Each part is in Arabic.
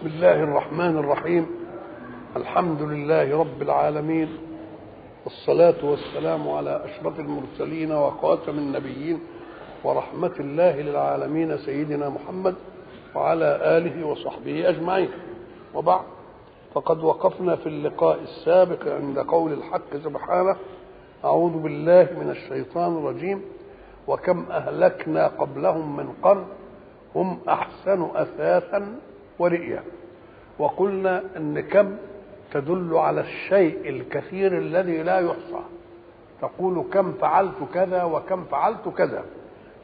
بسم الله الرحمن الرحيم. الحمد لله رب العالمين. والصلاة والسلام على أشرف المرسلين وخاتم النبيين ورحمة الله للعالمين سيدنا محمد وعلى آله وصحبه أجمعين. وبعد فقد وقفنا في اللقاء السابق عند قول الحق سبحانه أعوذ بالله من الشيطان الرجيم. وكم أهلكنا قبلهم من قرن هم أحسن أثاثا ورئيا. وقلنا أن كم تدل على الشيء الكثير الذي لا يحصى. تقول كم فعلت كذا وكم فعلت كذا.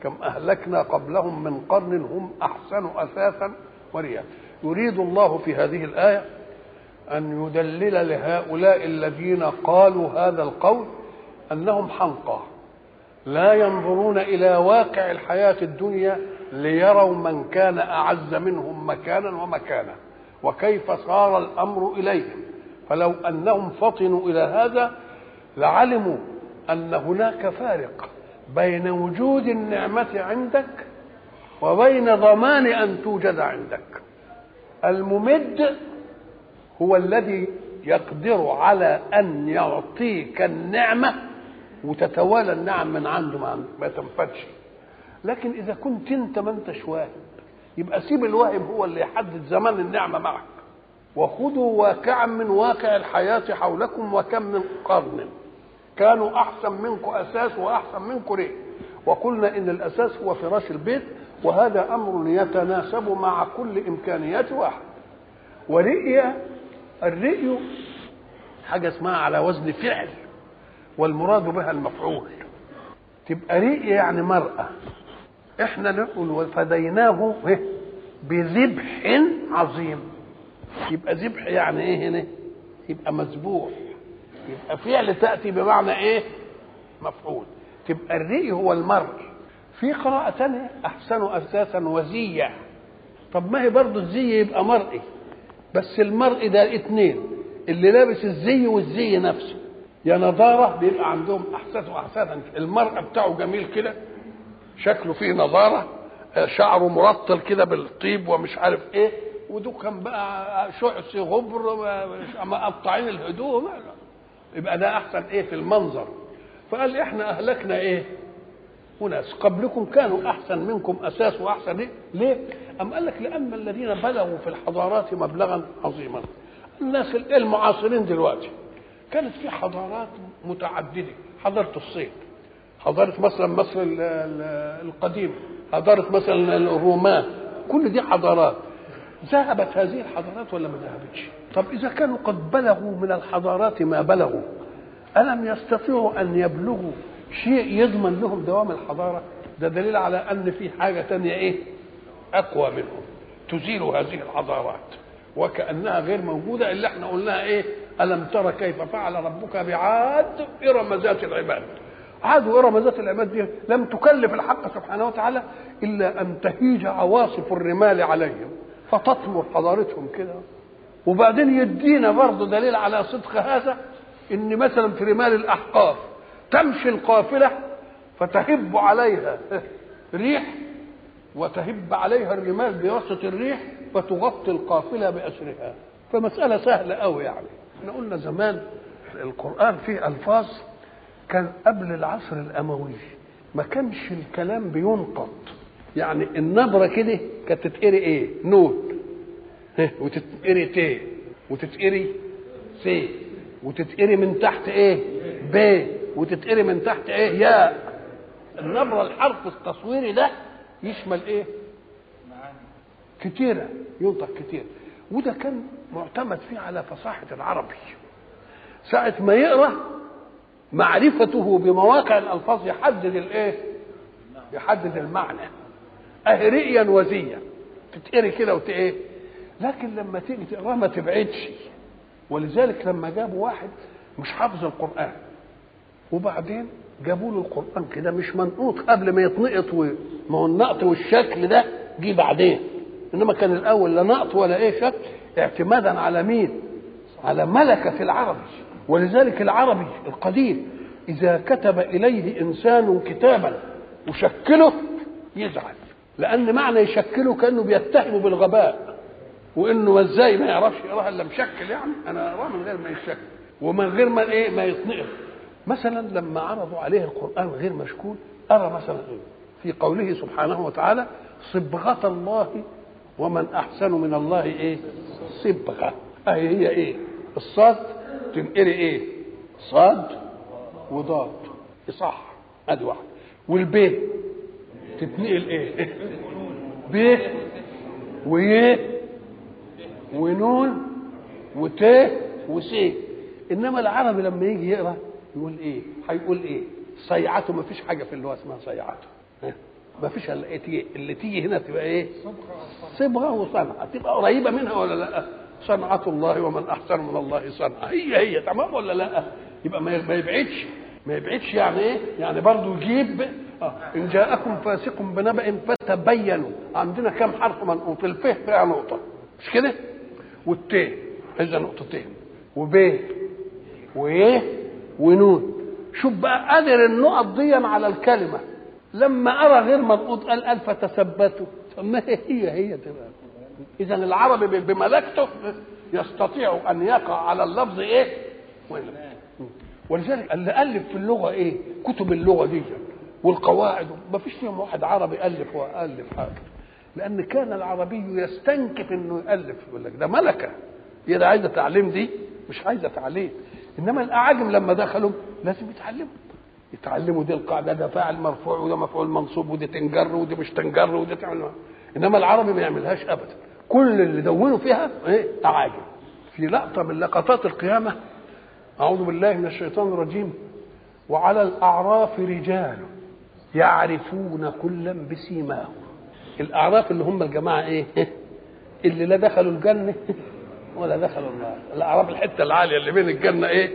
كم أهلكنا قبلهم من قرن هم أحسن أثاثا ورئيا. يريد الله في هذه الآية أن يدلل لهؤلاء الذين قالوا هذا القول أنهم حنقى لا ينظرون إلى واقع الحياة الدنيا ليروا من كان أعز منهم مكانا ومكانا وكيف صار الأمر إليهم. فلو أنهم فطنوا إلى هذا لعلموا أن هناك فارق بين وجود النعمة عندك وبين ضمان أن توجد عندك. الممد هو الذي يقدر على أن يعطيك النعمة وتتوالى النعم من عنده ما تنفدش لكن إذا كنت أنت ما أنتش واهب يبقى سيب الواهب هو اللي يحدد زمان النعمة معك. وخذوا واقعا من واقع الحياة حولكم وكم من قرن. كانوا أحسن منكم أساس وأحسن منكم رئ وقلنا إن الأساس هو فراش البيت وهذا أمر يتناسب مع كل إمكانيات واحد. ورئي الرئي حاجة اسمها على وزن فعل والمراد بها المفعول. تبقى رئي يعني مرأة. إحنا نقول وفديناه بذبح عظيم. يبقى ذبح يعني إيه هنا؟ يبقى مذبوح. يبقى فعل تأتي بمعنى إيه؟ مفعول. تبقى الرئي هو المرء. في قراءة تانية أحسن أساسا وزية. طب ما هي برضه الزي يبقى مرئي. بس المرء ده اتنين. اللي لابس الزي والزي نفسه. يا نضارة بيبقى عندهم أحساس وأحساسا المرأة بتاعه جميل كده. شكله فيه نضارة شعره مرطل كده بالطيب ومش عارف إيه ودول كان بقى شعث غبر مقطعين الهدوم يبقى ده أحسن إيه في المنظر. فقال إحنا أهلكنا إيه؟ وناس قبلكم كانوا أحسن منكم أساس وأحسن إيه؟ ليه؟ أم قال لك لأن الذين بلغوا في الحضارات مبلغا عظيما. الناس المعاصرين دلوقتي. كانت في حضارات متعددة. حضاره الصين. حضارة مثلا مصر القديمه حضارة مثلا الرومان كل دي حضارات. ذهبت هذه الحضارات ولا ما ذهبتش؟ طب إذا كانوا قد بلغوا من الحضارات ما بلغوا ألم يستطيعوا أن يبلغوا شيء يضمن لهم دوام الحضارة؟ ده دليل على أن في حاجة تانية إيه؟ أقوى منهم. تزيل هذه الحضارات. وكأنها غير موجودة اللي إحنا قلناها إيه؟ ألم ترى كيف فعل ربك بعاد إرم ذات العباد. عاد وارم ذات العباد دي لم تكلف الحق سبحانه وتعالى إلا أن تهيج عواصف الرمال عليهم فتطمر حضارتهم كده. وبعدين يدينا برضه دليل على صدق هذا إن مثلا في رمال الأحقاف تمشي القافلة فتهب عليها ريح وتهب عليها الرمال بواسطة الريح فتغطي القافلة بأسرها. فمسألة سهلة قوي يعني. إحنا قلنا زمان القرآن فيه ألفاظ كان قبل العصر الأموي ما كانش الكلام بينقط. يعني النبرة كده كانت تتقري إيه؟ نون. وتتقري ت وتتقري س وتتقري من تحت إيه؟ ب وتتقري من تحت إيه؟ ياء النبرة الحرف التصويري ده يشمل إيه؟ كتيرة ينطق كتير. وده كان معتمد فيه على فصاحة العربي. ساعة ما يقرأ معرفته بمواقع الألفاظ يحدد الإيه؟ يحدد المعنى. اهي رئيا وزيا. تتقري كده وت إيه لكن لما تيجي تقرأها ما تبعدش. ولذلك لما جابوا واحد مش حافظ القرآن وبعدين جابوا له القرآن كده مش منقوط قبل ما يتنقط ما هو النقط والشكل ده جه بعدين. إنما كان الأول لا نقط ولا إيه شكل. اعتمادا على مين؟ على ملكة العربي. ولذلك العربي القديم إذا كتب إليه إنسان كتابا وشكله يزعل لأن معنى يشكله كأنه بيتهمه بالغباء وإنه إزاي ما يعرفش يقراها الا مشكل يعني أنا اقراه من غير ما يشكل ومن غير ما إيه ما يتنقل. مثلا لما عرضوا عليه القرآن غير مشكول أرى مثلا في قوله سبحانه وتعالى صبغة الله ومن أحسن من الله إيه؟ صبغة. اهي هي إيه؟ الصاد تنقري إيه؟ صاد وضاد. صح ادي واحد والبي تتنقل إيه؟ ب وي ونون وت وس إنما العربي لما يجي يقرأ يقول إيه؟ هيقول إيه؟ صيعته. ما فيش حاجة في اللغة اسمها صيعته. ما فيش إلا إيه اللي تيجي هنا تبقى إيه؟ صبغة وصنعة. تبقى قريبة منها ولا لأ؟ صنعة الله ومن أحسن من الله صنعة. هي هي تمام ولا لا؟ يبقى ما يبعدش. ما يبعدش يعني إيه؟ يعني برضه يجيب آه. إن جاءكم فاسق بنبأ فتبينوا. عندنا كم حرف منقوط؟ الف فيها نقطة. مش كده؟ والت إذا نقطتين وب وإيه ونون. شوف بقى قدر النقط دي على الكلمة. لما أرى غير منقوط قال قال فتثبتوا ما هي هي تبقى إذا العربي بملكته يستطيع أن يقع على اللفظ ولا ولذلك اللي ألف في اللغة إيه؟ كتب اللغة دي. والقواعد. ما فيش فيهم واحد عربي ألف وألف حاجة. لأن كان العربي يستنكف إنه يألف. يقول لك ده ملكة. هي ده عايزة تعليم دي؟ مش عايزة تعليم. إنما الأعاجم لما دخلوا لازم يتعلموا. يتعلموا دي القاعدة ده فاعل مرفوع وده مفعول منصوب ودي تنجر ودي مش تنجر ودي تعمل. إنما العربي ما يعملهاش أبدا. كل اللي دونوا فيها إيه؟ أعاجم في لقطة من لقطات القيامة أعوذ بالله من الشيطان الرجيم وعلى الأعراف رجال يعرفون كلا بسيماهم. الأعراف اللي هم الجماعة إيه؟ اللي لا دخلوا الجنة ولا دخلوا النار. الأعراف الحتة العالية اللي بين الجنة إيه؟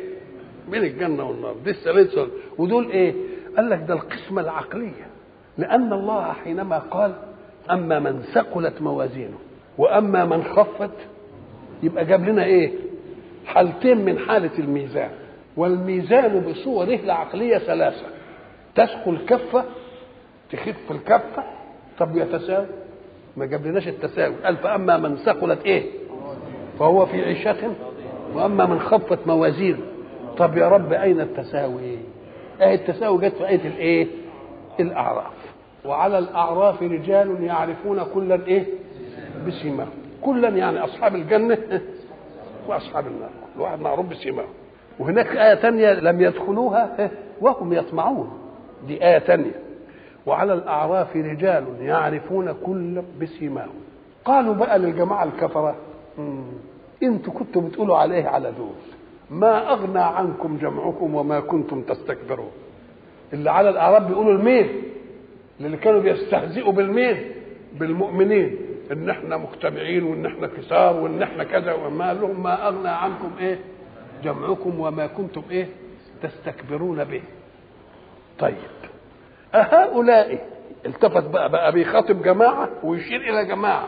بين الجنة والنار. دي السلسل ودول إيه؟ قال لك ده القسمة العقلية. لأن الله حينما قال أما من ثقلت موازينه. وأما من خفت يبقى جاب لنا إيه؟ حالتين من حالة الميزان. والميزان بصوره العقلية ثلاثة. تثقل كفة تخف الكفة. طب يتساوي ما جابلناش التساوي. قال فأما من ثقلت إيه؟ فهو في عيشة. وأما من خفت موازينه طب يا رب أين التساوي؟ أهي التساوي جت في آية الإيه؟ الأعراف. وعلى الأعراف رجال يعرفون كلا إيه بسيماهم كلا يعني أصحاب الجنة وأصحاب النار. كل واحد معروف بسيماهم وهناك آية تانية لم يدخلوها وهم يطمعون. دي آية تانية. وعلى الأعراف رجال يعرفون كل بسيماهم قالوا بقى للجماعة الكفرة إنتوا كنتوا بتقولوا عليه على دول. ما أغنى عنكم جمعكم وما كنتم تستكبرون. اللي على الأعراف بيقولوا المين اللي كانوا بيستهزئوا بالمين بالمؤمنين. إن إحنا مجتمعين وإن إحنا كثار وإن إحنا كذا وما قال لهم ما أغنى عنكم إيه؟ جمعكم وما كنتم إيه؟ تستكبرون به. طيب. أهؤلاء التفت بقى بقى بيخاطب جماعة ويشير إلى جماعة.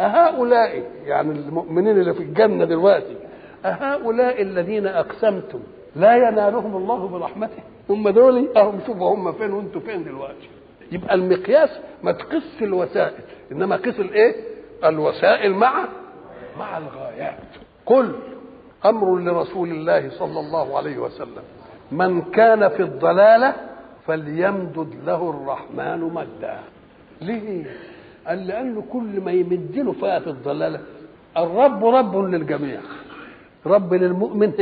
أهؤلاء يعني المؤمنين اللي في الجنة دلوقتي أهؤلاء الذين أقسمتم لا ينالهم الله برحمته. هم دول أهم شوفوا هم فين وأنتوا فين دلوقتي. يبقى المقياس ما تقيس الوسائل إنما قيس الإيه؟ الوسائل مع مع الغايات. قل أمر لرسول الله صلى الله عليه وسلم. من كان في الضلالة فليمدد له الرحمن مدا. ليه؟ قال لأنه كل ما يمد له فيها في الضلالة. الرب رب للجميع. رب للمؤمن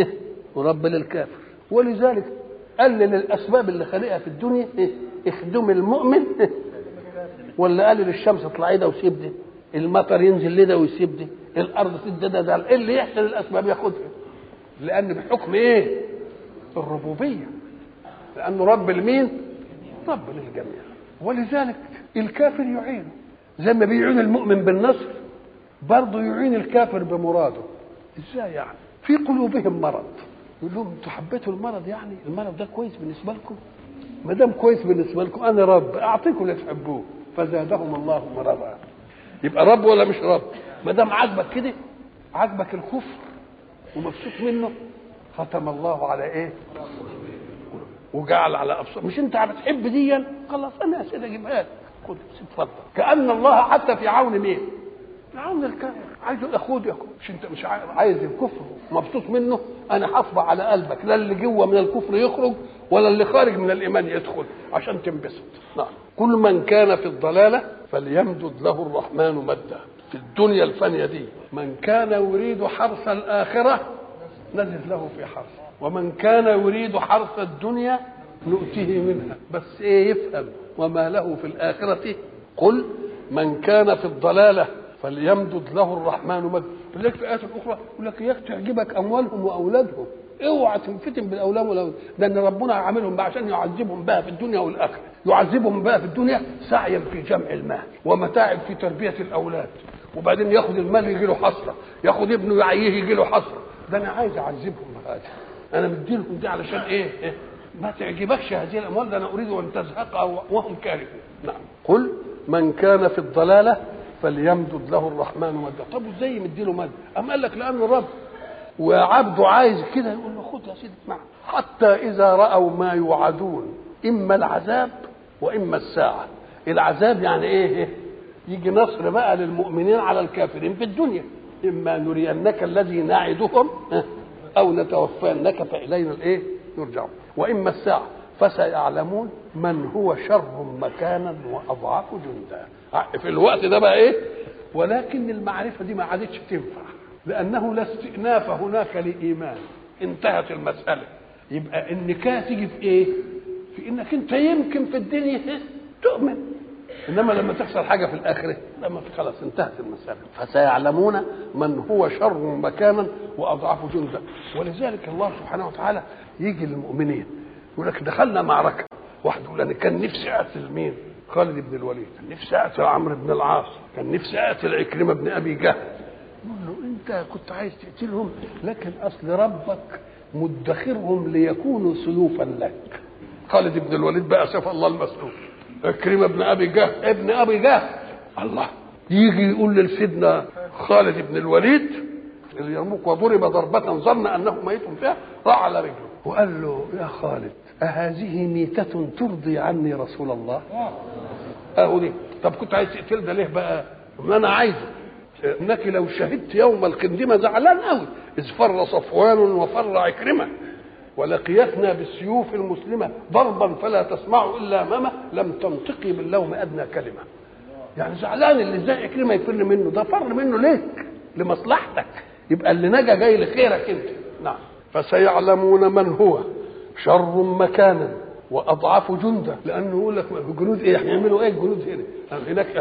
ورب للكافر. ولذلك قلل الاسباب اللي خلقها في الدنيا اخدم المؤمن. ولا قال للشمس اطلعي ده وسيب دي المطر ينزل لده ويسيب دي الأرض تدي ده ده. اللي يحصل الاسباب ياخدها لأن بحكم إيه؟ الربوبية. لأنه رب المين؟ رب للجميع. ولذلك الكافر يعينه زي ما بيعين المؤمن بالنصر برضه يعين الكافر بمراده. إزاي يعني؟ في قلوبهم مرض. يقول لهم أنتوا حبيتوا المرض يعني؟ المرض ده كويس بالنسبة لكم؟ ما دام كويس بالنسبة لكم أنا رب أعطيكم اللي تحبوه. فزادهم الله مرضا. يبقى رب ولا مش رب؟ ما دام عاجبك كده عاجبك الكفر ومبسوط منه ختم الله على إيه؟ وجعل على أبصار. مش أنت بتحب ديا خلاص أنا يا سيدي اجيبها لك خد اتفضل. كأن الله حتى في عون مين؟ في عون الكافر. عايز يقول خد يا مش انت مش عايز الكفر مبسوط منه؟ أنا حافظه على قلبك. لا اللي جوه من الكفر يخرج ولا اللي خارج من الإيمان يدخل عشان تنبسط. نعم. كل من كان في الضلالة فليمدد له الرحمن مدا. في الدنيا الفانية دي من كان يريد حرث الآخرة نزد له في حرث ومن كان يريد حرث الدنيا نؤتيه منها. بس إيه يفهم؟ وما له في الآخرة؟ قل من كان في الضلالة فليمدد له الرحمن مد. لذلك في ايات أخرى يقول لك تعجبك أموالهم وأولادهم. اوعى تنفتن بالأولاد والأولاد. لأن ربنا عاملهم بقى عشان يعذبهم بها في الدنيا والآخرة. يعذبهم بقى في الدنيا سعيا في جمع المال ومتاعب في تربية الأولاد. وبعدين ياخد المال يجي له حسره ياخد ابنه يعيه يجي له حسره ده أنا عايز أعذبهم بهذا أنا مديلهم دي علشان إيه, إيه؟ ما تعجبكش هذه الأموال. ده أنا أريد أن تزهق وهم كارهون. نعم. قل من كان في الضلالة فليمدد له الرحمن مدا طب إزاي يمديله مد أم قال لك لأن الرب وعبده عايز كده يقول له خد يا سيدي اسمع. حتى إذا رأوا ما يوعدون إما العذاب وإما الساعة. العذاب يعني إيه؟ يجي نصر بقى للمؤمنين على الكافرين في الدنيا. إما نرينك الذي نعدهم أو نتوفينك فإلينا الإيه؟ يرجعون. وإما الساعة. فسيعلمون من هو شر مكانا وأضعف جندا. في الوقت ده بقى إيه؟ ولكن المعرفة دي ما عادتش تنفع لأنه لا استئناف هناك لإيمان. انتهت المسألة. يبقى النكايه تيجي في إيه؟ في إنك أنت يمكن في الدنيا تؤمن. إنما لما تحصل حاجة في الآخرة لما خلاص انتهت المسألة. فسيعلمون من هو شر مكانا واضعف جندا. ولذلك الله سبحانه وتعالى يجي للمؤمنين يقول لك دخلنا معركة واحد يقول أنا كان نفسي اقتل مين خالد بن الوليد كان نفسي اقتل عمرو بن العاص كان نفسي اقتل عكرمه بن أبي جهل. يقول له أنت كنت عايز تقتلهم لكن أصل ربك مدخرهم ليكونوا سيوفا لك. خالد بن الوليد بقى سيف الله المسلول عكرمة بن أبي جهل ابن أبي جهل. الله يجي يقول لسيدنا خالد بن الوليد اليرموك وضرب ضربة ظن أنه ميت فيها راح على رجله وقال له يا خالد أهذه ميتة ترضي عني رسول الله؟ أهو دي طب كنت عايز تقتل ده ليه بقى؟ ما أنا عايزه. إنك لو شهدت يوم القندمة زعلان قوي إذ فر صفوان وفر عكرمة ولقيتنا بالسيوف المسلمة ضربا فلا تسمع إلا أمامه لم تنطقي باللوم أدنى كلمة. يعني زعلان اللي إزاي عكرمة يفر منه؟ ده فر منه ليك لمصلحتك. يبقى اللي نجا جاي لخيرك أنت. نعم. فسيعلمون من هو. شر مكانا وأضعف جندا لأنه يقول لك جنود إيه؟ هيعملوا إيه؟ الجنود هنا. هناك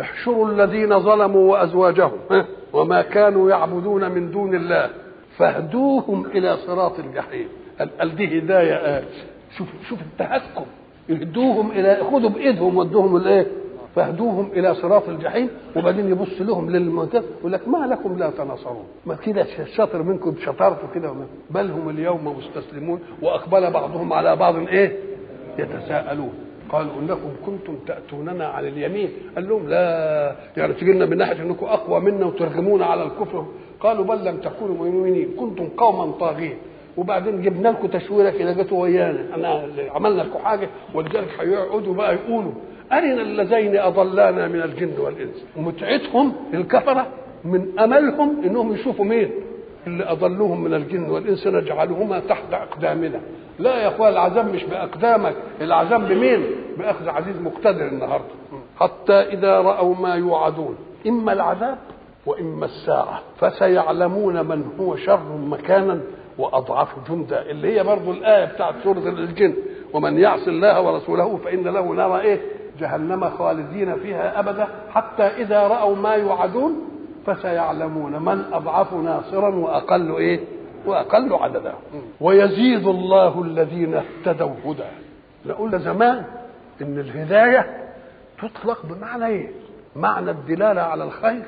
احشروا الذين ظلموا وأزواجهم وما كانوا يعبدون من دون الله فاهدوهم إلى صراط الجحيم. قال دي هدايه آه. شوف شوف التهكم. يهدوهم إلى خدوا بإيدهم ودوهم الإيه؟ فاهدوهم إلى صراط الجحيم وبعدين يبص لهم للمنتهى يقول لك ما لكم لا تناصرون. ما كده شاطر منكم بشطارته كده. بل هم اليوم مستسلمون وأقبل بعضهم على بعض إيه؟ يتساءلون. قالوا إنكم كنتم تأتوننا على اليمين. قال لهم لا يعني تجي لنا من ناحية إنكم أقوى منا وترغمونا على الكفر. قالوا بل لم تكونوا مؤمنين كنتم قوما طاغين. وبعدين جبنا لكم تشويرة كده جاتوا ويانا. أنا عملنا لكم حاجة ولذلك هيقعدوا بقى يقولوا. أرنا اللذين أضلانا من الجن والإنس. متعتهم الكفرة من أملهم إنهم يشوفوا مين؟ اللي أضلوهم من الجن والإنس نجعلهما تحت أقدامنا. لا يا أخوان العذاب مش بأقدامك العذاب بمين؟ بأخذ عزيز مقتدر النهاردة. حتى إذا رأوا ما يوعدون إما العذاب وإما الساعة. فسيعلمون من هو شر مكانا وأضعف جندا. اللي هي برضو الآية بتاعت سورة الجن. ومن يعص الله ورسوله فإن له نار إيه؟ جهنم خالدين فيها أبدا حتى إذا رأوا ما يوعدون فسيعلمون من أضعف ناصرا وأقل إيه؟ وأقل عددا. ويزيد الله الذين اهتدوا هدى. نقول زمان إن الهداية تطلق بمعنى إيه؟ معنى الدلالة على الخير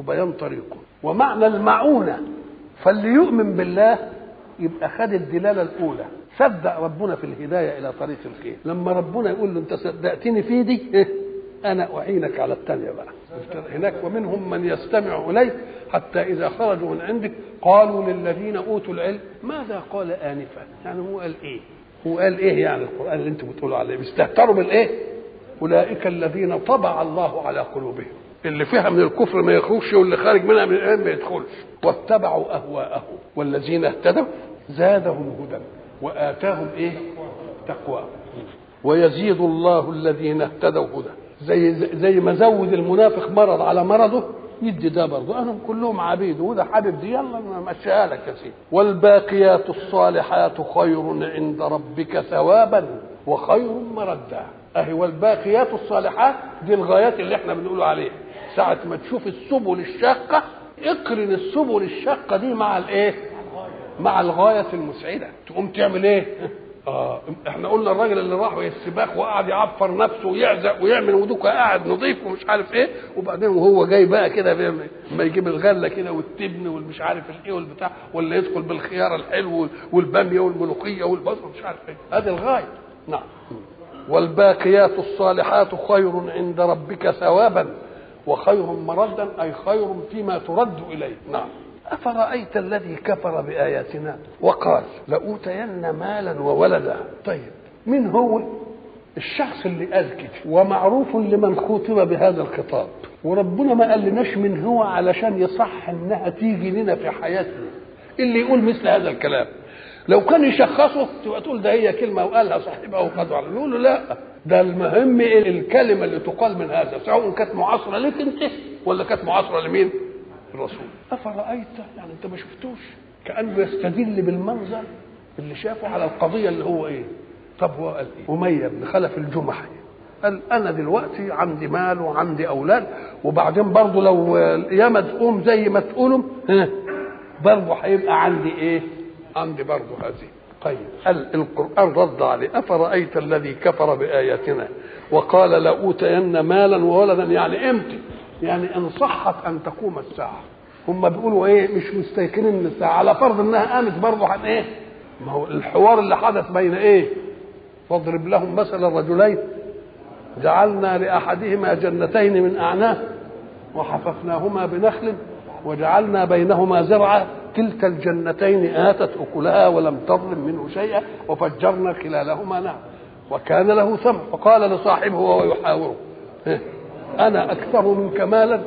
وبيان طريقه. ومعنى المعونة. فاللي يؤمن بالله يبقى خد الدلالة الأولى. صدق ربنا في الهداية إلى طريق الخير. لما ربنا يقول له أنت صدقتني في دي إيه؟ أنا أعينك على الثانية بقى. هناك ومنهم من يستمع إليك حتى إذا خرجوا من عندك قالوا للذين أوتوا العلم ماذا قال آنفا؟ يعني هو قال إيه؟ هو قال إيه يعني القرآن اللي أنتم بتقولوا عليه؟ بيستهتروا بالإيه؟ أولئك الذين طبع الله على قلوبهم. اللي فيها من الكفر ما يخرجش واللي خارج منها من الإيمان ما يدخلش. واتبعوا أهواءهم والذين اهتدوا زادهم هدى وآتاهم إيه؟ تقوى. ويزيد الله الذين اهتدوا هدى. زي زي ما زود المنافق مرض على مرضه يدي ده برضه. أنا كلهم عبيد. وده حبيب دي يلا مشيها لك يا سيدي. والباقيات الصالحات خير عند ربك ثوابا وخير مردا. أهي والباقيات الصالحات دي الغايات اللي إحنا بنقول عليها. ساعة ما تشوف السبل الشاقة اقرن السبل الشاقة دي مع الايه؟ مع الغاية المسعدة. تقوم تعمل إيه؟ آه إحنا قلنا الراجل اللي راح السباق وقعد يعفر نفسه ويعزق ويعمل ودوكه قاعد نظيف ومش عارف إيه وبعدين وهو جاي بقى كده لما يجيب الغلة كده والتبن والمش عارف الايه والبتاع ولا يدخل بالخيار الحلو والبامية والملوخية والبصل مش عارف إيه. هذه الغاية. نعم. والباقيات الصالحات خير عند ربك ثوابا. وخير مردا أي خير فيما ترد إليه. نعم. أفرأيت الذي كفر بآياتنا وقال لأوتين مالا وولدا. طيب من هو؟ الشخص اللي قال كده ومعروف لمن خاطب بهذا الخطاب. وربنا ما قالناش من هو علشان يصح إنها تيجي لنا في حياتنا. اللي يقول مثل هذا الكلام. لو كان يشخصه تبقى تقول ده هي كلمة وقالها صاحبها على نقول له لا ده المهم الكلمة اللي تقال من هذا سواء كانت معاصرة لك أنت ولا كانت معاصرة لمين؟ الرسول أفرأيت؟ يعني أنت ما شفتوش؟ كأنه يستدل بالمنظر اللي شافه على القضية اللي هو إيه؟ طب هو قال إيه؟ أمية بن خلف الجمحي قال أنا دلوقتي عندي مال وعندي أولاد وبعدين برضه لو القيامة تقوم زي ما تقولوا برضه هيبقى عندي إيه؟ عندي برضه هذه. طيب قال القرآن رد عليه؟ أفرأيت الذي كفر بآياتنا وقال لأوتين مالا وولدا؟ يعني إمتى؟ يعني إن صحت أن تقوم الساعة. هم بيقولوا إيه مش مستيقنين من الساعة. على فرض إنها قامت برضه عن إيه؟ ما هو الحوار اللي حدث بين إيه؟ فاضرب لهم مثل الرجلين جعلنا لأحدهما جنتين من اعناب وحففناهما بنخل وجعلنا بينهما زرعا. كلتا الجنتين آتت أكلها ولم تظلم منه شيئا وفجرنا خلالهما نهر وكان له ثمر فقال لصاحبه وهو يحاوره أنا أكثر منك مالا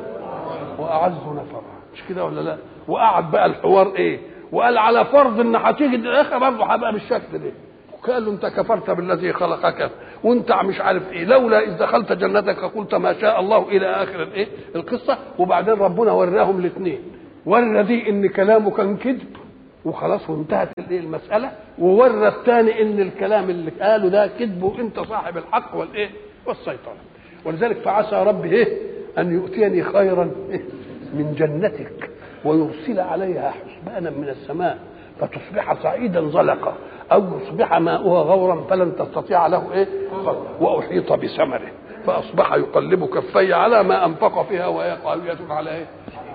وأعز نفرا. مش كده ولا لا؟ وقعد بقى الحوار إيه؟ وقال على فرض إن هتيجي الآخر برضه هبقى بالشكل ده. وقال له أنت كفرت بالذي خلقك وأنت مش عارف إيه لولا إذ دخلت جنتك قلت ما شاء الله إلى آخر الإيه؟ القصة. وبعدين ربنا وراهم الاثنين. ورى دي ان كلامه كان كذب وخلاص وانتهت الايه المسألة وورى الثاني ان الكلام اللي قاله ده كذب وأنت صاحب الحق والإيه والسيطرة. ولذلك فعسى ربي إيه أن يؤتيني خيرا إيه من جنتك ويرسل عليها حسبانا من السماء فتصبح صعيدا زلقا أو يصبح ماؤها غورا فلن تستطيع له إيه وأحيط بثمره فأصبح يقلب كفي على ما أنفق فيها وهي خاوية على إيه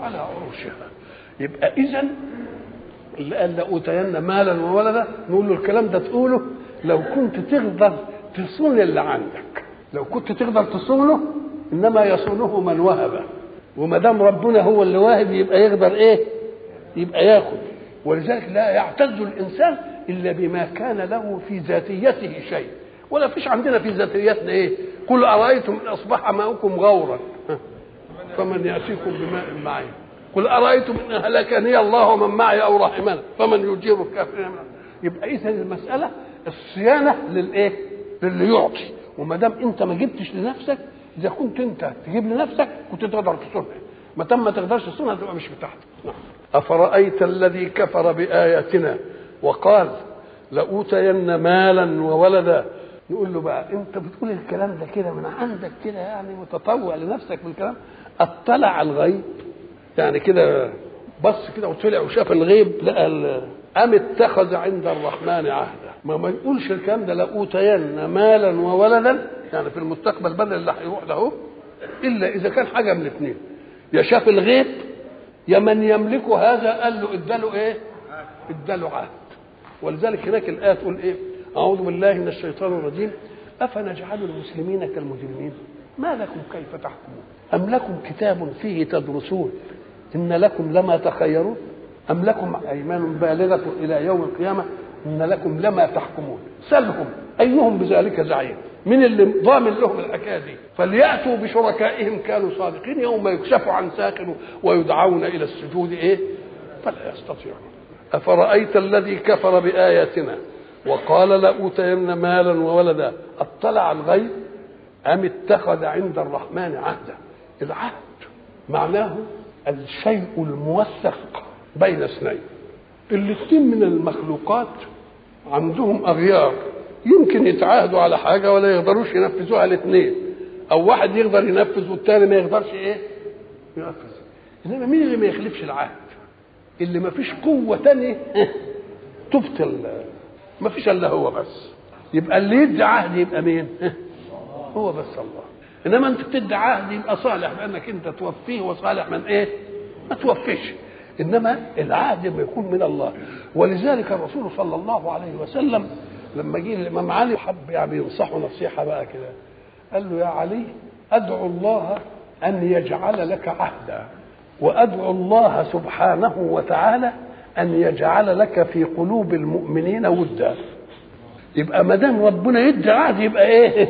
على عروشها. يبقى إذا اللي قال لأوتين مالا وولدا نقول له الكلام ده تقوله لو كنت تقدر تصون اللي عندك. لو كنت تقدر تصونه إنما يصونه من وهب. وما دام ربنا هو اللي واهب يبقى يقدر إيه؟ يبقى يأخذ. ولذلك لا يعتز الإنسان إلا بما كان له في ذاتيته شيء. ولا فيش عندنا في ذاتيتنا إيه؟ قل أرأيتم إن أصبح ماؤكم غورا. فمن يأتيكم بماء معين قل أرأيتم إن هلكني الله ومن معي أو رحمنا فمن يجير الكافرين يبقى اذا المسألة الصيانة للإيه؟ للي يعطي وما دام أنت ما جبتش لنفسك إذا كنت أنت تجيب لنفسك كنت تقدر تصونها ما دام ما تقدرش تصونها تبقى مش بتاعتك. نعم. أفرأيت الذي كفر بآياتنا وقال لأوتين مالا وولدا. نقول له بقى أنت بتقول الكلام ده كده من عندك كده يعني متطوع لنفسك بالكلام؟ اطلع الغيب. يعني كده بص كده وطلع وشاف الغيب لقى أم اتخذ عند الرحمن عهدا. ما ما يقولش الكلام ده لاوتين مالا وولدا. يعني في المستقبل بدل اللي هيروح له إلا إذا كان حاجة من الاثنين. يا شاف الغيب يا من يملك هذا قال له اداله إيه؟ اداله عهد. ولذلك هناك الآية تقول إيه؟ أعوذ بالله من الشيطان الرجيم. أفنجعل المسلمين كالمجرمين؟ ما لكم كيف تحكمون؟ أم لكم كتاب فيه تدرسون؟ إن لكم لما تخيرون؟ أم لكم أيمان بالغة إلى يوم القيامة؟ إن لكم لما تحكمون. سلهم أيهم بذلك زعيم؟ من اللي ضامن لهم الحكاية دي فليأتوا بشركائهم كانوا صادقين يوم يكشف عن ساق ويدعون إلى السجود إيه؟ فلا يستطيعون. أفرأيت الذي كفر بآياتنا وقال لأوتين مالا وولدا؟ أطلع الغيب؟ أم اتخذ عند الرحمن عهدا؟ العهد معناه الشيء الموثق بين اثنين. الاثنين من المخلوقات عندهم أغيار. يمكن يتعاهدوا على حاجة ولا يقدروش ينفذوها الاثنين أو واحد يقدر ينفذ والتاني ما يقدرش إيه؟ ينفذ. إنما مين اللي ما يخلفش العهد؟ اللي ما فيش قوة تانية تبطل. ما فيش إلا هو بس. يبقى اللي يدي عهد يبقى مين؟ هو بس الله. إنما أنت بتدي عهد يبقى صالح بأنك أنت توفيه وصالح من إيه؟ ما توفيش. إنما العهد لما يكون من الله. ولذلك الرسول صلى الله عليه وسلم لما جه الإمام علي حب يعني ينصحه نصيحة بقى كده. قال له يا علي أدعو الله أن يجعل لك عهدا. وأدعو الله سبحانه وتعالى أن يجعل لك في قلوب المؤمنين ودا. يبقى ما دام ربنا يدي عهد يبقى إيه؟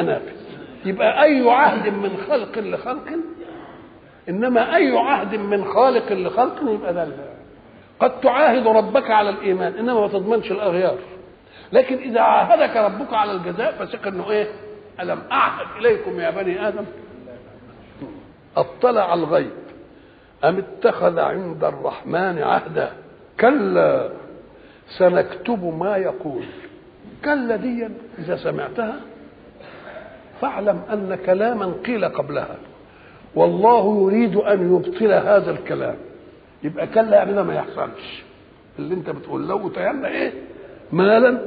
نافذ يبقى أي عهد من خلق لخلق إنما أي عهد من خالق لخلق يبقى ده قد تعاهد ربك على الإيمان إنما ما تضمنش الأغيار. لكن إذا عاهدك ربك على الجزاء فثق إنه إيه؟ ألم أعهد إليكم يا بني آدم؟ أطلع الغيب. أم اتخذ عند الرحمن عهدا؟ كلا سنكتب ما يقول. كلا دي إذا سمعتها فاعلم أن كلاما قيل قبلها. والله يريد أن يبطل هذا الكلام. يبقى كلا يعني ده ما يحصلش. اللي انت بتقول لو تيمنا إيه؟ مالا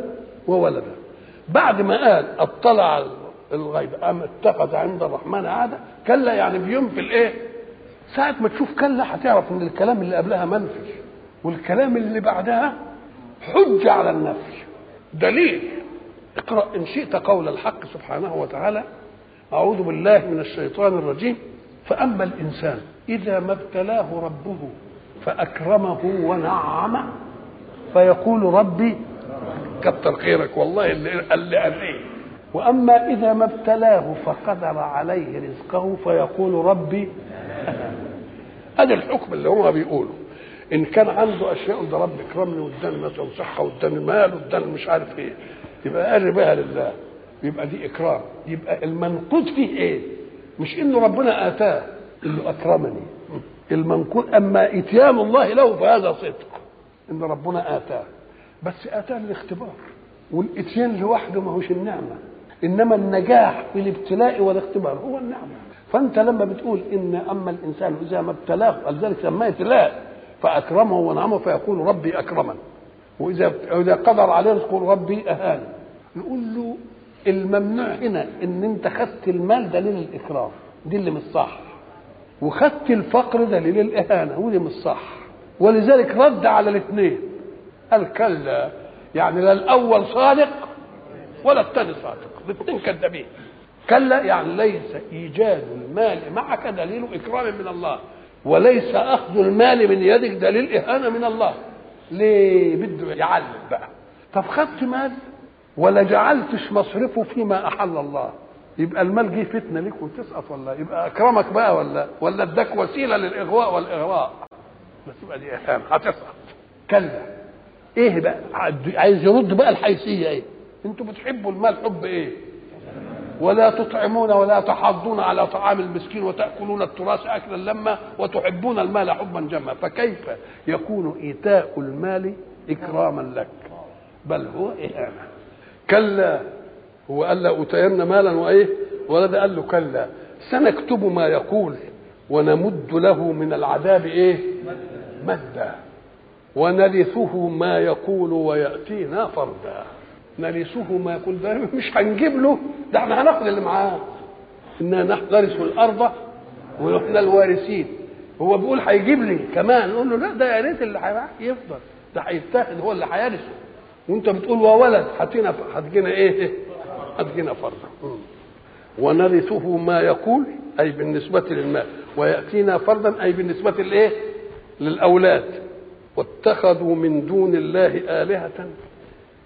وولدا. بعد ما قال اطلع الغيب أم اتخذ عند الرحمن عاده كلا يعني بينفي الايه ساعة ما تشوف كلا هتعرف إن الكلام اللي قبلها منفي. والكلام اللي بعدها حجة على النفي. دليل. اقرأ إن شئت قول الحق سبحانه وتعالى أعوذ بالله من الشيطان الرجيم. فأما الإنسان إذا ما ابتلاه ربه فأكرمه ونعمه فيقول ربي كتر خيرك والله اللي اللي قال وأما إذا ما ابتلاه فقدر عليه رزقه فيقول ربي هذا الحكم اللي هو بيقوله. إن كان عنده أشياء ده رب اكرمني واداني مثلا صحة واداني مال واداني مش عارف إيه. يبقى قال بها لله. يبقى دي إكرام. يبقى المنقود فيه إيه؟ مش إنه ربنا آتاه إنه أكرمني. المنقود أما إتيان الله له فهذا صدق إن ربنا آتاه. بس آتاه للاختبار. والإتيان لوحده ما هوش النعمة. إنما النجاح في الابتلاء والاختبار هو النعمة. فأنت لما بتقول إن أما الإنسان إذا ما ابتلاه ولذلك سماه ابتلاء فأكرمه ونعمه فيقول ربي أكرمن. وإذا إذا قدر عليه يقول ربي أهان. نقول له الممنوع هنا إن أنت خدت المال دليل الاكرام دي اللي مش صح. وخدت الفقر دليل الإهانة. ودي مش صح. ولذلك رد على الاثنين. قال كلا. يعني لا الأول صادق ولا الثاني صادق. الاثنين كذابين. كلا يعني ليس ايجاد المال معك دليل اكرام من الله. وليس أخذ المال من يدك دليل إهانة من الله. ليه بده يعلم بقى؟ طب خدت مال ولا جعلتش مصرفه فيما أحل الله؟ يبقى المال جه فتنة ليك وتسقط ولا يبقى أكرمك بقى ولا؟ ولا اداك وسيلة للإغواء والإغراء؟ بس يبقى دي اهانه هتسقط. كلا. إيه بقى؟ عايز يرد بقى الحيثية إيه؟ أنتوا بتحبوا المال حب إيه؟ ولا تطعمون ولا تحاضون على طعام المسكين وتأكلون التراث أكلا لما وتحبون المال حبا جما. فكيف يكون إيتاء المال إكراما لك؟ بل هو اهانه كلا. هو قال له أتين مالا وإيه؟ ولد قال له كلا. سنكتب ما يقول ونمد له من العذاب إيه؟ مدا ونرثه ما يقول ويأتينا فردا. نرثه ما يقول ده مش هنجيب له. ده إحنا هناخد اللي معاه. نحن نرث الأرض ونحن الوارثين. هو بيقول هيجيب لي كمان. نقول له لا ده يا ريت اللي هيفضل ده هيتاخد هو اللي هيرثه. وانت بتقول وولد هتجينا هتجينا إيه؟ هتجينا فردا ونرثه ما يقول أي بالنسبة للمال. ويأتينا فردا أي بالنسبة لإيه؟ للأولاد. واتخذوا من دون الله آلهة.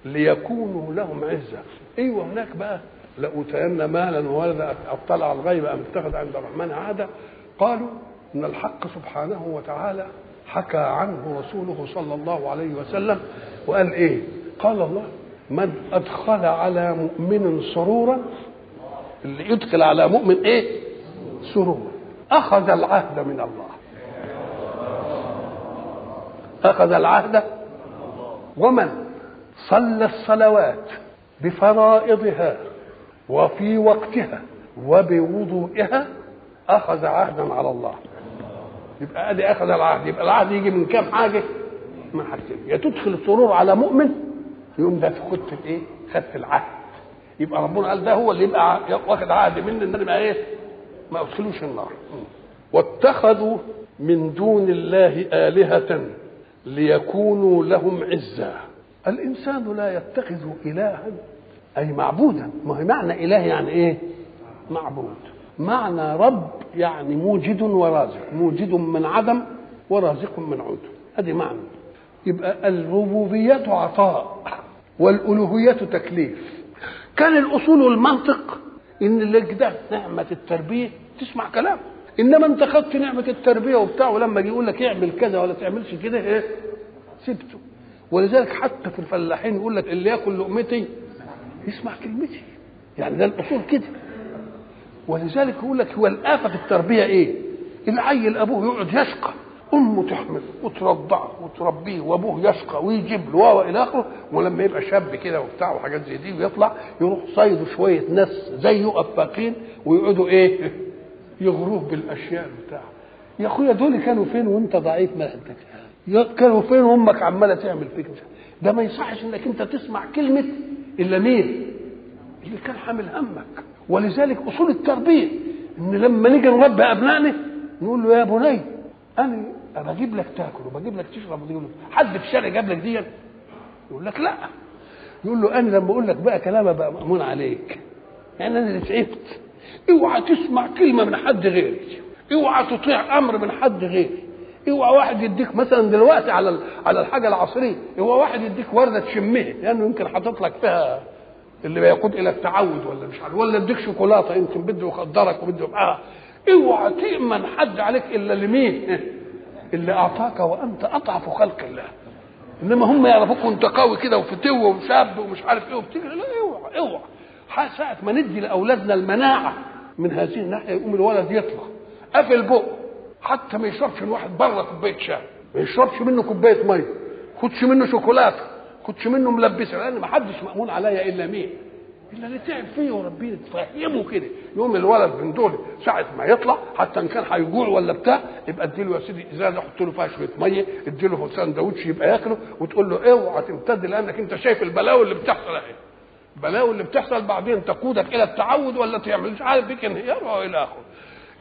ليكونوا لهم عزة. أيوه هناك بقى لأوتين مالا وولدا اطلع الغيب أم اتخذ عند الرحمن عهدا. قالوا إن الحق سبحانه وتعالى حكى عنه رسوله صلى الله عليه وسلم وقال إيه؟ قال الله من أدخل على مؤمن سرورا اللي يدخل على مؤمن إيه؟ سرورا. أخذ العهد من الله. أخذ العهد. ومن؟ صلى الصلوات بفرائضها وفي وقتها وبوضوئها أخذ عهدا على الله. يبقى أدي أخذ العهد. يبقى العهد يجي من كام حاجة؟ من حاجتين. يا تدخل السرور على مؤمن يقوم ده خدت الايه خدت العهد. يبقى ربنا قال ده هو اللي يبقى واخد عهد مني إن أنا إيه؟ ما ادخلوش النار. واتخذوا من دون الله آلهة ليكونوا لهم عزا الإنسان لا يتخذ إلها أي معبودا. ما هي معنى إله يعني إيه؟ معبود. معنى رب يعني موجد ورازق موجد من عدم ورازق من عدم هذه معنى. يبقى الربوبية عطاء والألوهية تكليف. كان الأصول والمنطق إن اللي ده نعمة التربية. تسمع كلام. إنما أنت خدت نعمة التربية وبتاع ولما يجي يقول لك اعمل كذا ولا تعملش كده إيه؟ سبته. ولذلك حتى في الفلاحين يقول لك اللي ياكل لقمتي يسمع كلمتي. يعني ده الأصول كده. ولذلك يقول لك هو الآفة في التربية إيه؟ العيل أبوه يقعد يشقى. أمه تحمل وترضعه وتربيه وأبوه يشقى ويجيب له وإلى آخره ولما يبقى شاب كده وبتاع وحاجات زي دي ويطلع يروح صيدوا شوية ناس زيه أفاقين ويقعدوا إيه؟ يغروه بالأشياء بتاع يا أخويا دول كانوا فين وأنت ضعيف؟ ما عندك كانوا فين وأمك عمالة تعمل فيك ده ما يصحش إنك أنت تسمع كلمة إلا مين؟ اللي كان حامل همك. ولذلك أصول التربية إن لما نيجي نربي أبنائنا نقول له يا بني أنا بجيب لك تاكل وبجيب لك تشرب وبجيب لك حد في الشارع جاب لك دي يقول لك لا. يقول له أنا لما أقول لك بقى كلام أبقى مأمون عليك. يعني أنا اللي تعبت. اوعى تسمع كلمة من حد غيري اوعى تطيع أمر من حد غيري اوعى واحد يديك مثلا دلوقتي على على الحاجة العصرية اوعى واحد يديك وردة تشمها لأنه يمكن حاطط لك فيها اللي بيقود إلى التعود ولا مش عارف ولا اديك شوكولاتة يمكن بده يخدرك وبده آه اوعى تامن حد عليك إلا لمين؟ اللي أعطاك وأنت أضعف خلق الله. إنما هم يعرفوك وأنت قوي كده وفتو وشاب ومش عارف إيه وبتجري لا اوعى اوعى ساعة ما ندي لأولادنا المناعة من هذه الناحية يقوم الولد يطلع. قافل بقه. حتى ما يشربش من واحد بره كوباية شاي. ما يشربش منه كوباية مية. خدش منه شوكولاتة. كنتش منه ملبسة. لأن ما حدش مأمون عليا إلا مين؟ إلا اللي تعب فيه وربنا تفهمه كده. يوم الولد من دول ساعة ما يطلع حتى إن كان هيجوع ولا بتاع يبقى اديله يا سيدي إزازة حط له فيها شوية مية اديله سندوتش يبقى ياكله وتقول له اوعى تمتد لأنك أنت شايف البلاوي اللي بتحصل اهي البلاوي اللي بتحصل بعدين تقودك إلى التعود ولا تعمل مش عارف بيك انهيار والى اخره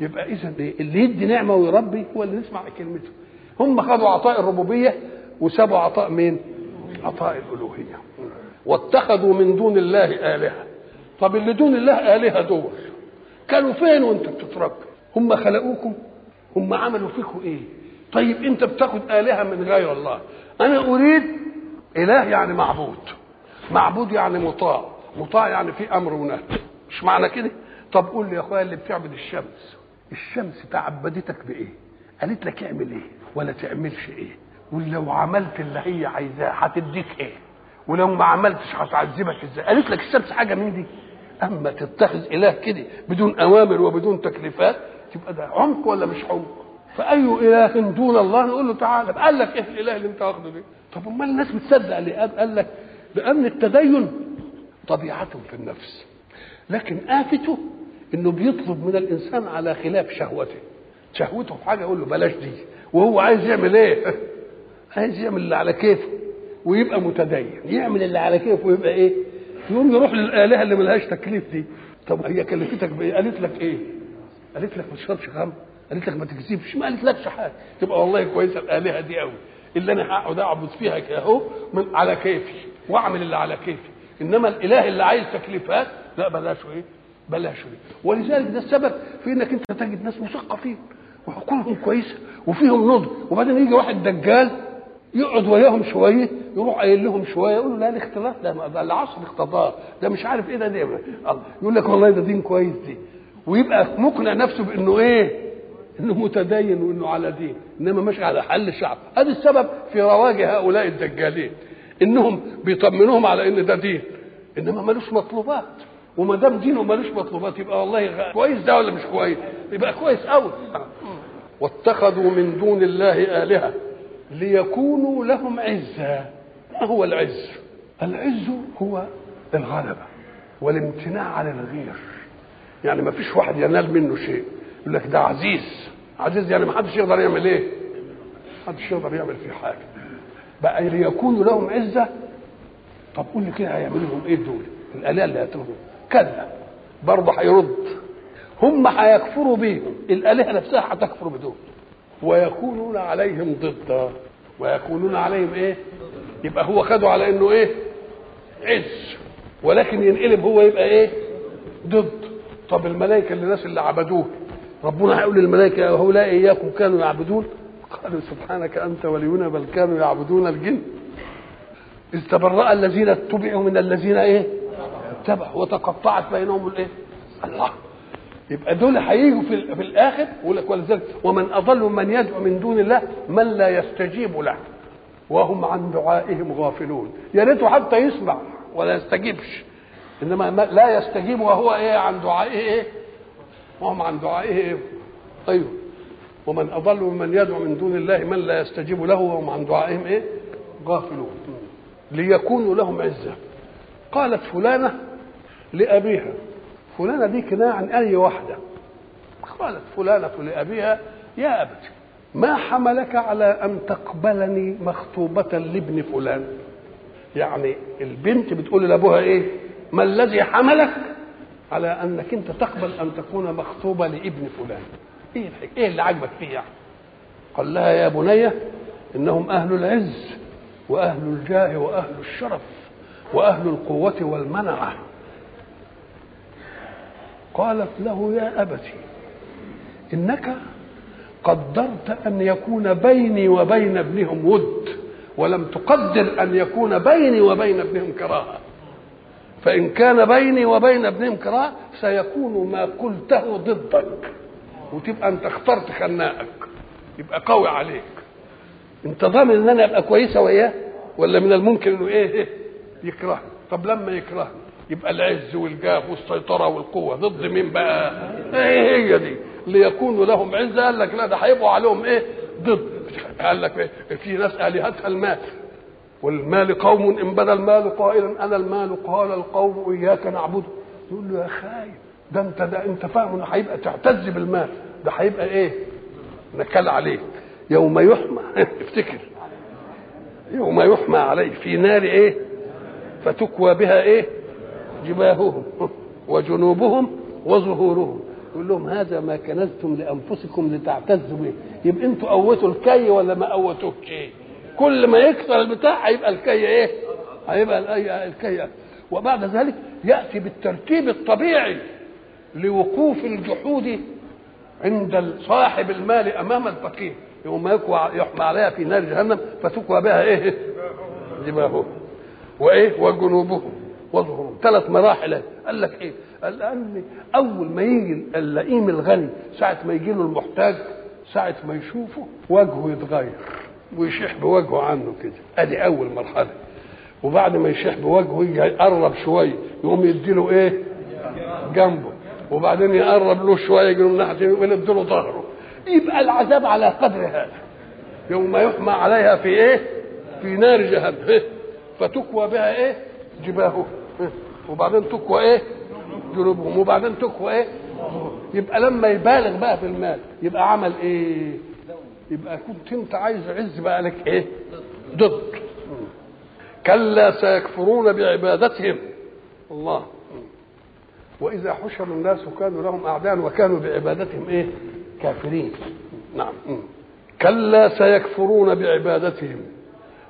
يبقى اذا اللي يدي نعمة ويربي هو اللي نسمع كلمته. هم خدوا عطاء الربوبية وسابوا عطاء مين؟ عطاء الألوهية. واتخذوا من دون الله آلهة. طب اللي دون الله آلهة دول؟ كانوا فين وانت بتتربى هم خلقوكم؟ هم عملوا فيكم إيه؟ طيب أنت بتاخد آلهة من غير الله. أنا أريد إله يعني معبود. معبود يعني مطاع. مطاع يعني في أمر ونهي. مش معنى كده؟ طب قول لي يا أخويا اللي بتعبد الشمس. الشمس تعبدتك بإيه؟ قالت لك اعمل إيه؟ ولا تعملش إيه؟ ولو عملت اللي هي عايزاه هتديك إيه؟ ولو ما عملتش هتعذبك إزاي؟ قالت لك الشمس حاجة من دي. أما تتخذ إله كده بدون أوامر وبدون تكليفات تبقى ده عمق ولا مش عمق؟ فأي إله دون الله؟ نقول له تعالى. قال لك إيه الإله اللي أنت واخده ده طب أمال الناس بتصدق ليه؟ قال لك لأن التدين طبيعته في النفس. لكن آفته إنه بيطلب من الإنسان على خلاف شهوته. شهوته في حاجة يقول له بلاش دي. وهو عايز يعمل إيه؟ عايز يعمل اللي على كيفه ويبقى متدين. يعمل اللي على كيفه ويبقى إيه؟ يقوم يروح للآلهة اللي ملهاش تكليف دي. طب هي كلفتك بإيه؟ قالت لك إيه؟ قالت لك ما تشربش خمر. قالت لك ما تكذبش ما قالت لكش حاجة. تبقى والله كويسة الآلهة دي قوي اللي أنا هقعد أعبد فيها اهو على كيفي. وأعمل اللي على كيفي. إنما الإله اللي عايز تكليفات لا بلاش إيه بلاش إيه ولذلك ده السبب في إنك أنت تجد ناس مثقفين وعقولهم كويسة وفيهم نضج. وبعدين يجي واحد دجال يقعد وياهم شوية يروح قايل لهم شوية يقولوا لا الاختلاف ده العصر اقتضاه ده مش عارف إيه ده ده يقول لك والله ده دين كويس دي. ويبقى مقنع نفسه بإنه إيه؟ إنه متدين وإنه على دين. إنما ماشي على حل الشعب هذا السبب في رواج هؤلاء الدجالين. إنهم بيطمنوهم على إن ده دين. إنما ملوش مطلوبات. وما دام دينه ملوش مطلوبات يبقى والله كويس ده ولا مش كويس؟ يبقى كويس قوي واتخذوا من دون الله آلهة ليكونوا لهم عزا ما هو العز؟ العز هو الغلبة والامتناع عن الغير. يعني ما فيش واحد ينال منه شيء. يقول لك ده عزيز. عزيز يعني ما حدش يقدر يعمل إيه؟ ما حدش يقدر يعمل فيه حاجة. بقى ليكونوا لهم عزة؟ طب قول لي كده هيعملوا لهم إيه دول؟ الآلهة اللي هتلهم كلا برضه هيرد. هم هيكفروا بيهم. الآلهة نفسها هتكفر بدول ويكونون عليهم ضدا. ويكونون عليهم إيه؟ يبقى هو خده على إنه إيه؟ عز. ولكن ينقلب هو يبقى إيه؟ ضد. طب الملائكة اللي الناس اللي عبدوه ربنا هيقول للملائكة هؤلاء إياكم كانوا يعبدون؟ قالوا سبحانك أنت ولينا بل كانوا يعبدون الجن. اذ تبرأ الذين اتبعوا من الذين إيه؟ اتبعوا وتقطعت بينهم الايه؟ الله. يبقى دول هيجوا في, في الآخر ولذلك ومن أضل من يدعو من دون الله من لا يستجيب له. وهم عن دعائهم غافلون. يا ريته حتى يسمع ولا يستجيبش. إنما لا يستجيب وهو إيه؟ عن دعائه إيه؟ وهم عن دعائه إيه؟ أيوه ومن أضل ممن يدعو من دون الله من لا يستجيب له وهم عن دعائهم إيه؟ غافلون. ليكونوا لهم عزة. قالت فلانة لأبيها. فلانة دي كناية عن أي واحدة قالت فلانة لأبيها يا أبت ما حملك على أن تقبلني مخطوبة لابن فلان؟ يعني البنت بتقول لأبوها إيه؟ ما الذي حملك على أنك أنت تقبل أن تكون مخطوبة لابن فلان؟ إيه الحكاية؟ إيه اللي عجبك فيه يعني؟ قال لها يا بنية إنهم أهل العز وأهل الجاه وأهل الشرف وأهل القوة والمنعة. قالت له يا أبت إنك قدرت أن يكون بيني وبين ابنهم ود ولم تقدر أن يكون بيني وبين ابنهم كراهة. فإن كان بيني وبين ابنهم كراهة سيكون ما قلته ضدك. وتبقى أنت اخترت خناقك يبقى قوي عليك. أنت ضامن إن أنا أبقى كويسة وإياه ولا من الممكن إنه إيه يكرهني؟ طب لما يكرهني؟ يبقى العز والجاه والسيطرة والقوة ضد مين بقى؟ إيه هي دي؟ ليكونوا لهم عزه قال لك لا ده هيبقوا عليهم إيه؟ ضد قال لك إيه؟ في ناس آلهتها المال والمال قوم إن بدا المال قائلا أنا المال قال القوم اياك نعبد يقول له يا خايب ده أنت ده أنت فاهم هيبقى تعتز بالمال ده هيبقى إيه؟ نكال عليك يوم يحمى افتكر يوم يحمى عليه في نار إيه؟ فتكوى بها إيه؟ جباههم وجنوبهم وظهورهم. يقول لهم هذا ما كنزتم لأنفسكم لتعتزوا به. يبقى أنتوا قوتوا الكي ولا ما قوتوش كل ما يكثر البتاع هيبقى الكي إيه؟ هيبقى الكي. وبعد ذلك يأتي بالترتيب الطبيعي لوقوف الجحود عند صاحب المال أمام الفقير. يوم يحمى عليها في نار جهنم فتكوى بها إيه؟ جباههم. وإيه؟ وجنوبهم. وظهورهم ثلاث مراحل. قال لك إيه؟ قال لأن أول ما يجي اللئيم الغني ساعة ما يجي له المحتاج ساعة ما يشوفه وجهه يتغير ويشيح بوجهه عنه كده. أدي أول مرحلة. وبعد ما يشيح بوجهه يقرب شوية يقوم يديله إيه؟ جنبه. وبعدين يقرب له شوية يجي له ناحية يقوم يديله ظهره. يبقى العذاب على قدر هذا. يوم يحمى عليها في إيه؟ في نار جهنم. فتكوى بها إيه؟ جباههم وبعدين تكوى إيه؟ جنوبهم وبعدين تكوى إيه؟ يبقى لما يبالغ بقى في المال يبقى عمل إيه؟ يبقى كنت أنت عايز عز بقى لك إيه؟ ضد. كلا سيكفرون بعبادتهم. الله. وإذا حشر الناس كانوا لهم أعداء وكانوا بعبادتهم إيه؟ كافرين. نعم. كلا سيكفرون بعبادتهم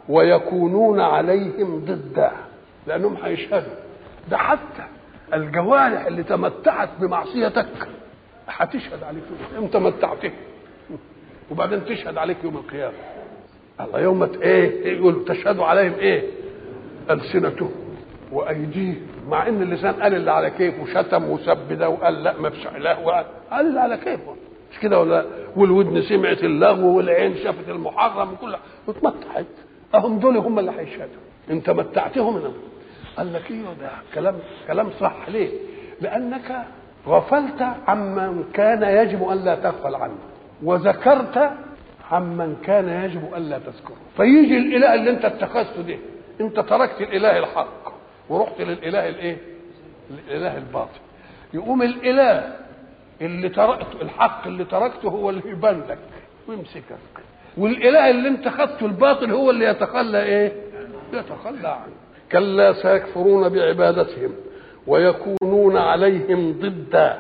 ويكونون عليهم ضدا لأنهم هيشهدوا. ده حتى الجوارح اللي تمتعت بمعصيتك هتشهد عليك انت متعته وبعدين تشهد عليك يوم القيامة. الله يوم إيه؟ يقول تشهد عليهم إيه؟ ألسنتهم وأيديهم. مع إن اللسان قال اللي على كيفه وشتم وسب ده وقال لا ما فيش وقال. قال اللي على كيفه. مش كده ولا والودن سمعت اللغو والعين شافت المحرم وكل واتمتعت. أهم دول هم اللي هيشهدوا. انت متعتهم أنا قال لك أيوه ده كلام كلام صح ليه؟ لأنك غفلت عمن كان يجب أن لا تغفل عنه وذكرت عمن كان يجب أن لا تذكره فيجي الإله اللي أنت اتخذته ده أنت تركت الإله الحق ورحت للإله الإيه؟ الإله الباطل يقوم الإله اللي تركته الحق اللي تركته هو اللي يبان لك ويمسكك والإله اللي أنت خدته الباطل هو اللي يتخلى إيه؟ يتخلى عنه كلا سيكفرون بعبادتهم ويكونون عليهم ضدا.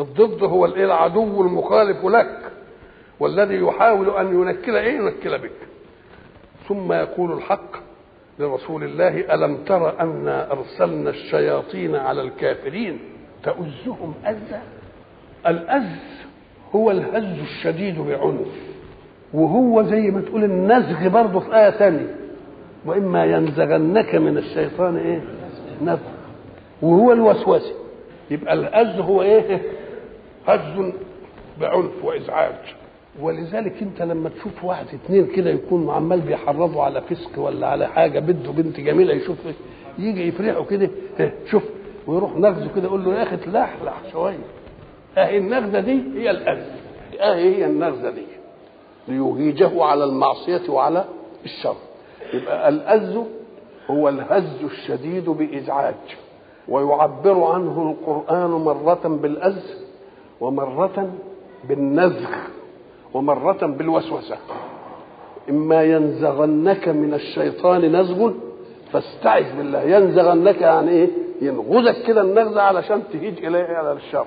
الضد هو العدو المخالف لك والذي يحاول أن ينكل إيه؟ ينكل بك. ثم يقول الحق لرسول الله ألم تر انا أرسلنا الشياطين على الكافرين؟ تؤزهم ازا الأز هو الهز الشديد بعنف وهو زي ما تقول النزغ برضه في آية ثانية. وإما ينزغنك من الشيطان إيه؟ نزغ وهو الوسوسة. يبقى الأز هو إيه؟ هز بعنف وإزعاج. ولذلك أنت لما تشوف واحد اتنين كده يكون عمال بيحرضوا على فسق ولا على حاجة بده بنت جميلة يشوف يجي يفرحوا كده شوف ويروح نغزه كده يقول له يا أخي تلحلح شوية. اهي النغزة دي هي الاذى اهي هي النغزة دي. ليهيجه على المعصية وعلى الشر. يبقى الاذ هو الهز الشديد بإزعاج ويعبر عنه القرآن مرة بالاذ ومرة بالنزغ ومرة بالوسوسة. إما ينزغنك من الشيطان نزغ فاستعذ بالله. ينزغنك يعني إيه؟ ينغزك كده النغزة علشان تهيج إليه على الشر.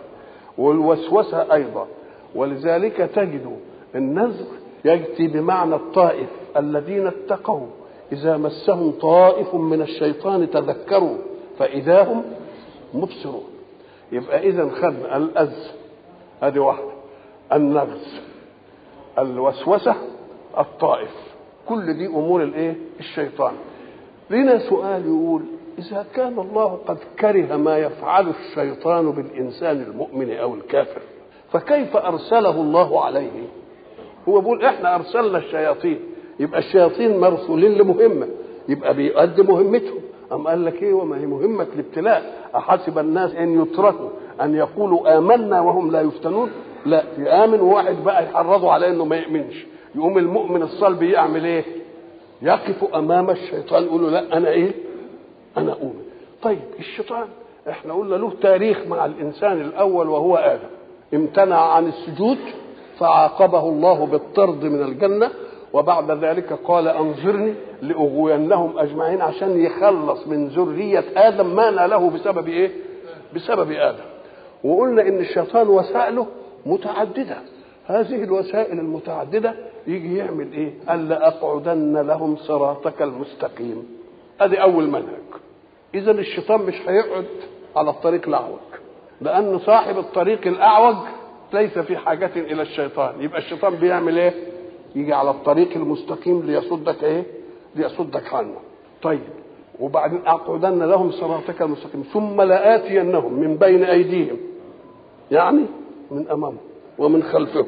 والوسوسة أيضا. ولذلك تجد النزغ يأتي بمعنى الطائف الذين اتقوا. إذا مسهم طائف من الشيطان تذكروا فإذا هم مبصرون. يبقى إذا خدنا الأز. هذه واحدة. النغز. الوسوسة. الطائف. كل دي أمور الإيه؟ الشيطان. لنا سؤال يقول إذا كان الله قد كره ما يفعل الشيطان بالإنسان المؤمن أو الكافر فكيف أرسله الله عليه؟ هو بيقول إحنا أرسلنا الشياطين. يبقى الشياطين مرسولين لمهمة. يبقى بيؤدي مهمتهم. أم قال لك إيه؟ وما هي مهمة الابتلاء. أحسب الناس أن يتركوا أن يقولوا آمنا وهم لا يفتنون؟ لا يآمن وواحد بقى يحرضوا على إنه ما يؤمنش. يقوم المؤمن الصلب يعمل إيه؟ يقف أمام الشيطان يقول له لا أنا إيه؟ أنا أؤمن. طيب الشيطان إحنا قلنا له تاريخ مع الإنسان الأول وهو آدم. امتنع عن السجود فعاقبه الله بالطرد من الجنة وبعد ذلك قال انظرني لأغوينهم أجمعين عشان يخلص من ذرية آدم ما ناله بسبب إيه؟ بسبب آدم وقلنا إن الشيطان وسائله متعددة هذه الوسائل المتعددة يجي يعمل إيه؟ قال لاقعدن لهم صراطك المستقيم ادي أول منهج إذا الشيطان مش هيقعد على الطريق الأعوج لأن صاحب الطريق الأعوج ليس في حاجة إلى الشيطان يبقى الشيطان بيعمل إيه؟ يجي على الطريق المستقيم ليصدك إيه؟ ليصدك عنه. طيب. وبعدين أقعدن لهم صراطك المستقيم. ثم لآتينهم من بين أيديهم. يعني من أمامهم ومن خلفهم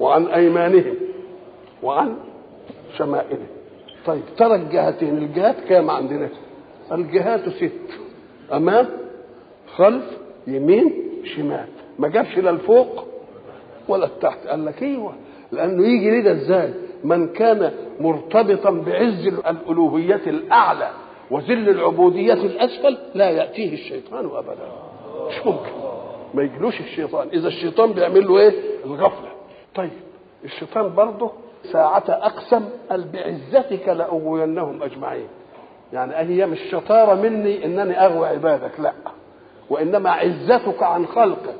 وعن أيمانهم وعن شمائلهم طيب ترى الجهتين. الجهات كام عندنا؟ الجهات ست. أمام خلف يمين شمال. ما جابش لا الفوق ولا التحت. قال لك أيوه لأنه يجي ده إزاي؟ من كان مرتبطا بعز الألوهية الأعلى وذل العبودية الأسفل لا يأتيه الشيطان ابدا. مش ممكن. ما يجلوش الشيطان. إذا الشيطان بيعمل له إيه؟ الغفلة. طيب الشيطان برضه ساعة أقسم قال بعزتك لأغوينهم أجمعين. يعني هي مش شطارة مني إنني أغوي عبادك لا. وإنما عزتك عن خلقك.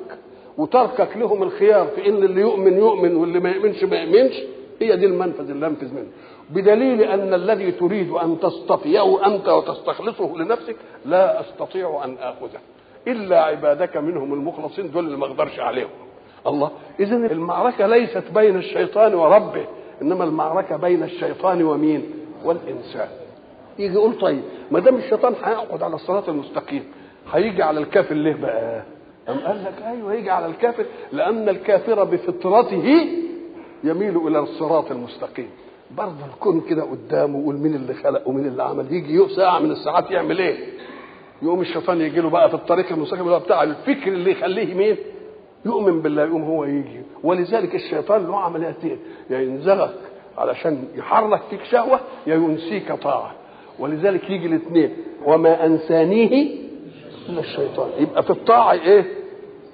وتركك لهم الخيار في إن اللي يؤمن يؤمن واللي ما يؤمنش ما يؤمنش هي دي المنفذ اللي أنفذ منه. بدليل أن الذي تريد أن تصطفيه أنت وتستخلصه لنفسك لا أستطيع أن آخذه. إلا عبادك منهم المخلصين دول اللي ما أقدرش عليهم. الله إذا المعركة ليست بين الشيطان وربه إنما المعركة بين الشيطان ومين؟ والإنسان. يجي يقول طيب ما دام الشيطان هيقعد على الصراط المستقيم هيجي على الكافر ليه بقى؟ أم قال لك؟ أيوه يجي على الكافر لأن الكافر بفطرته يميل إلى الصراط المستقيم. برضه الكون كده قدامه ويقول مين اللي خلق ومين اللي عمل؟ يجي ساعة من الساعات يعمل إيه؟ يقوم الشيطان يجي له بقى في الطريق المستقيم اللي بتاع الفكر اللي يخليه مين؟ يؤمن بالله يقوم هو يجي. ولذلك الشيطان له عمليتين يا ينزغك علشان يحرك فيك شهوة يا ينسيك طاعة. ولذلك يجي الاثنين وما أنسانيه الا الشيطان. يبقى في الطاعة إيه؟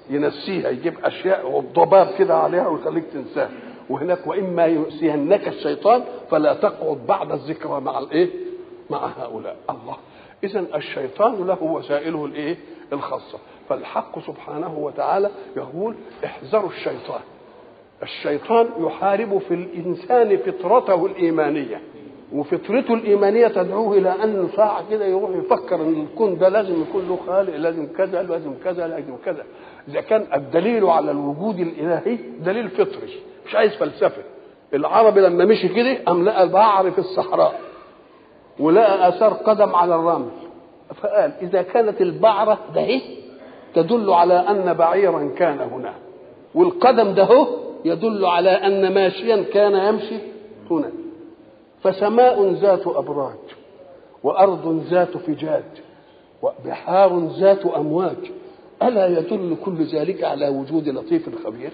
ينسيها يجيب أشياء ضباب كده عليها ويخليك تنساها. وهناك وإما ينسينك الشيطان فلا تقعد بعد الذكرى مع الإيه؟ مع هؤلاء. الله. اذا الشيطان له وسائله الإيه؟ الخاصة. فالحق سبحانه وتعالى يقول احذروا الشيطان. الشيطان يحارب في الإنسان فطرته الإيمانية. وفطرته الإيمانية تدعوه إلى أن ساعة كده يروح يفكر إن الكون ده لازم يكون له خالق لازم كذا لازم كذا لازم كذا. إذا كان الدليل على الوجود الإلهي دليل فطري مش عايز فلسفة. العربي لما مشي كده قام لقى بعر في الصحراء ولقى آثار قدم على الرمل. فقال إذا كانت البعرة ده إيه؟ تدل على أن بعيرا كان هنا والقدم ده يدل على أن ماشيا كان يمشي هنا فسماء ذات أبراج وأرض ذات فجاج وبحار ذات أمواج. ألا يدل كل ذلك على وجود لطيف خبير؟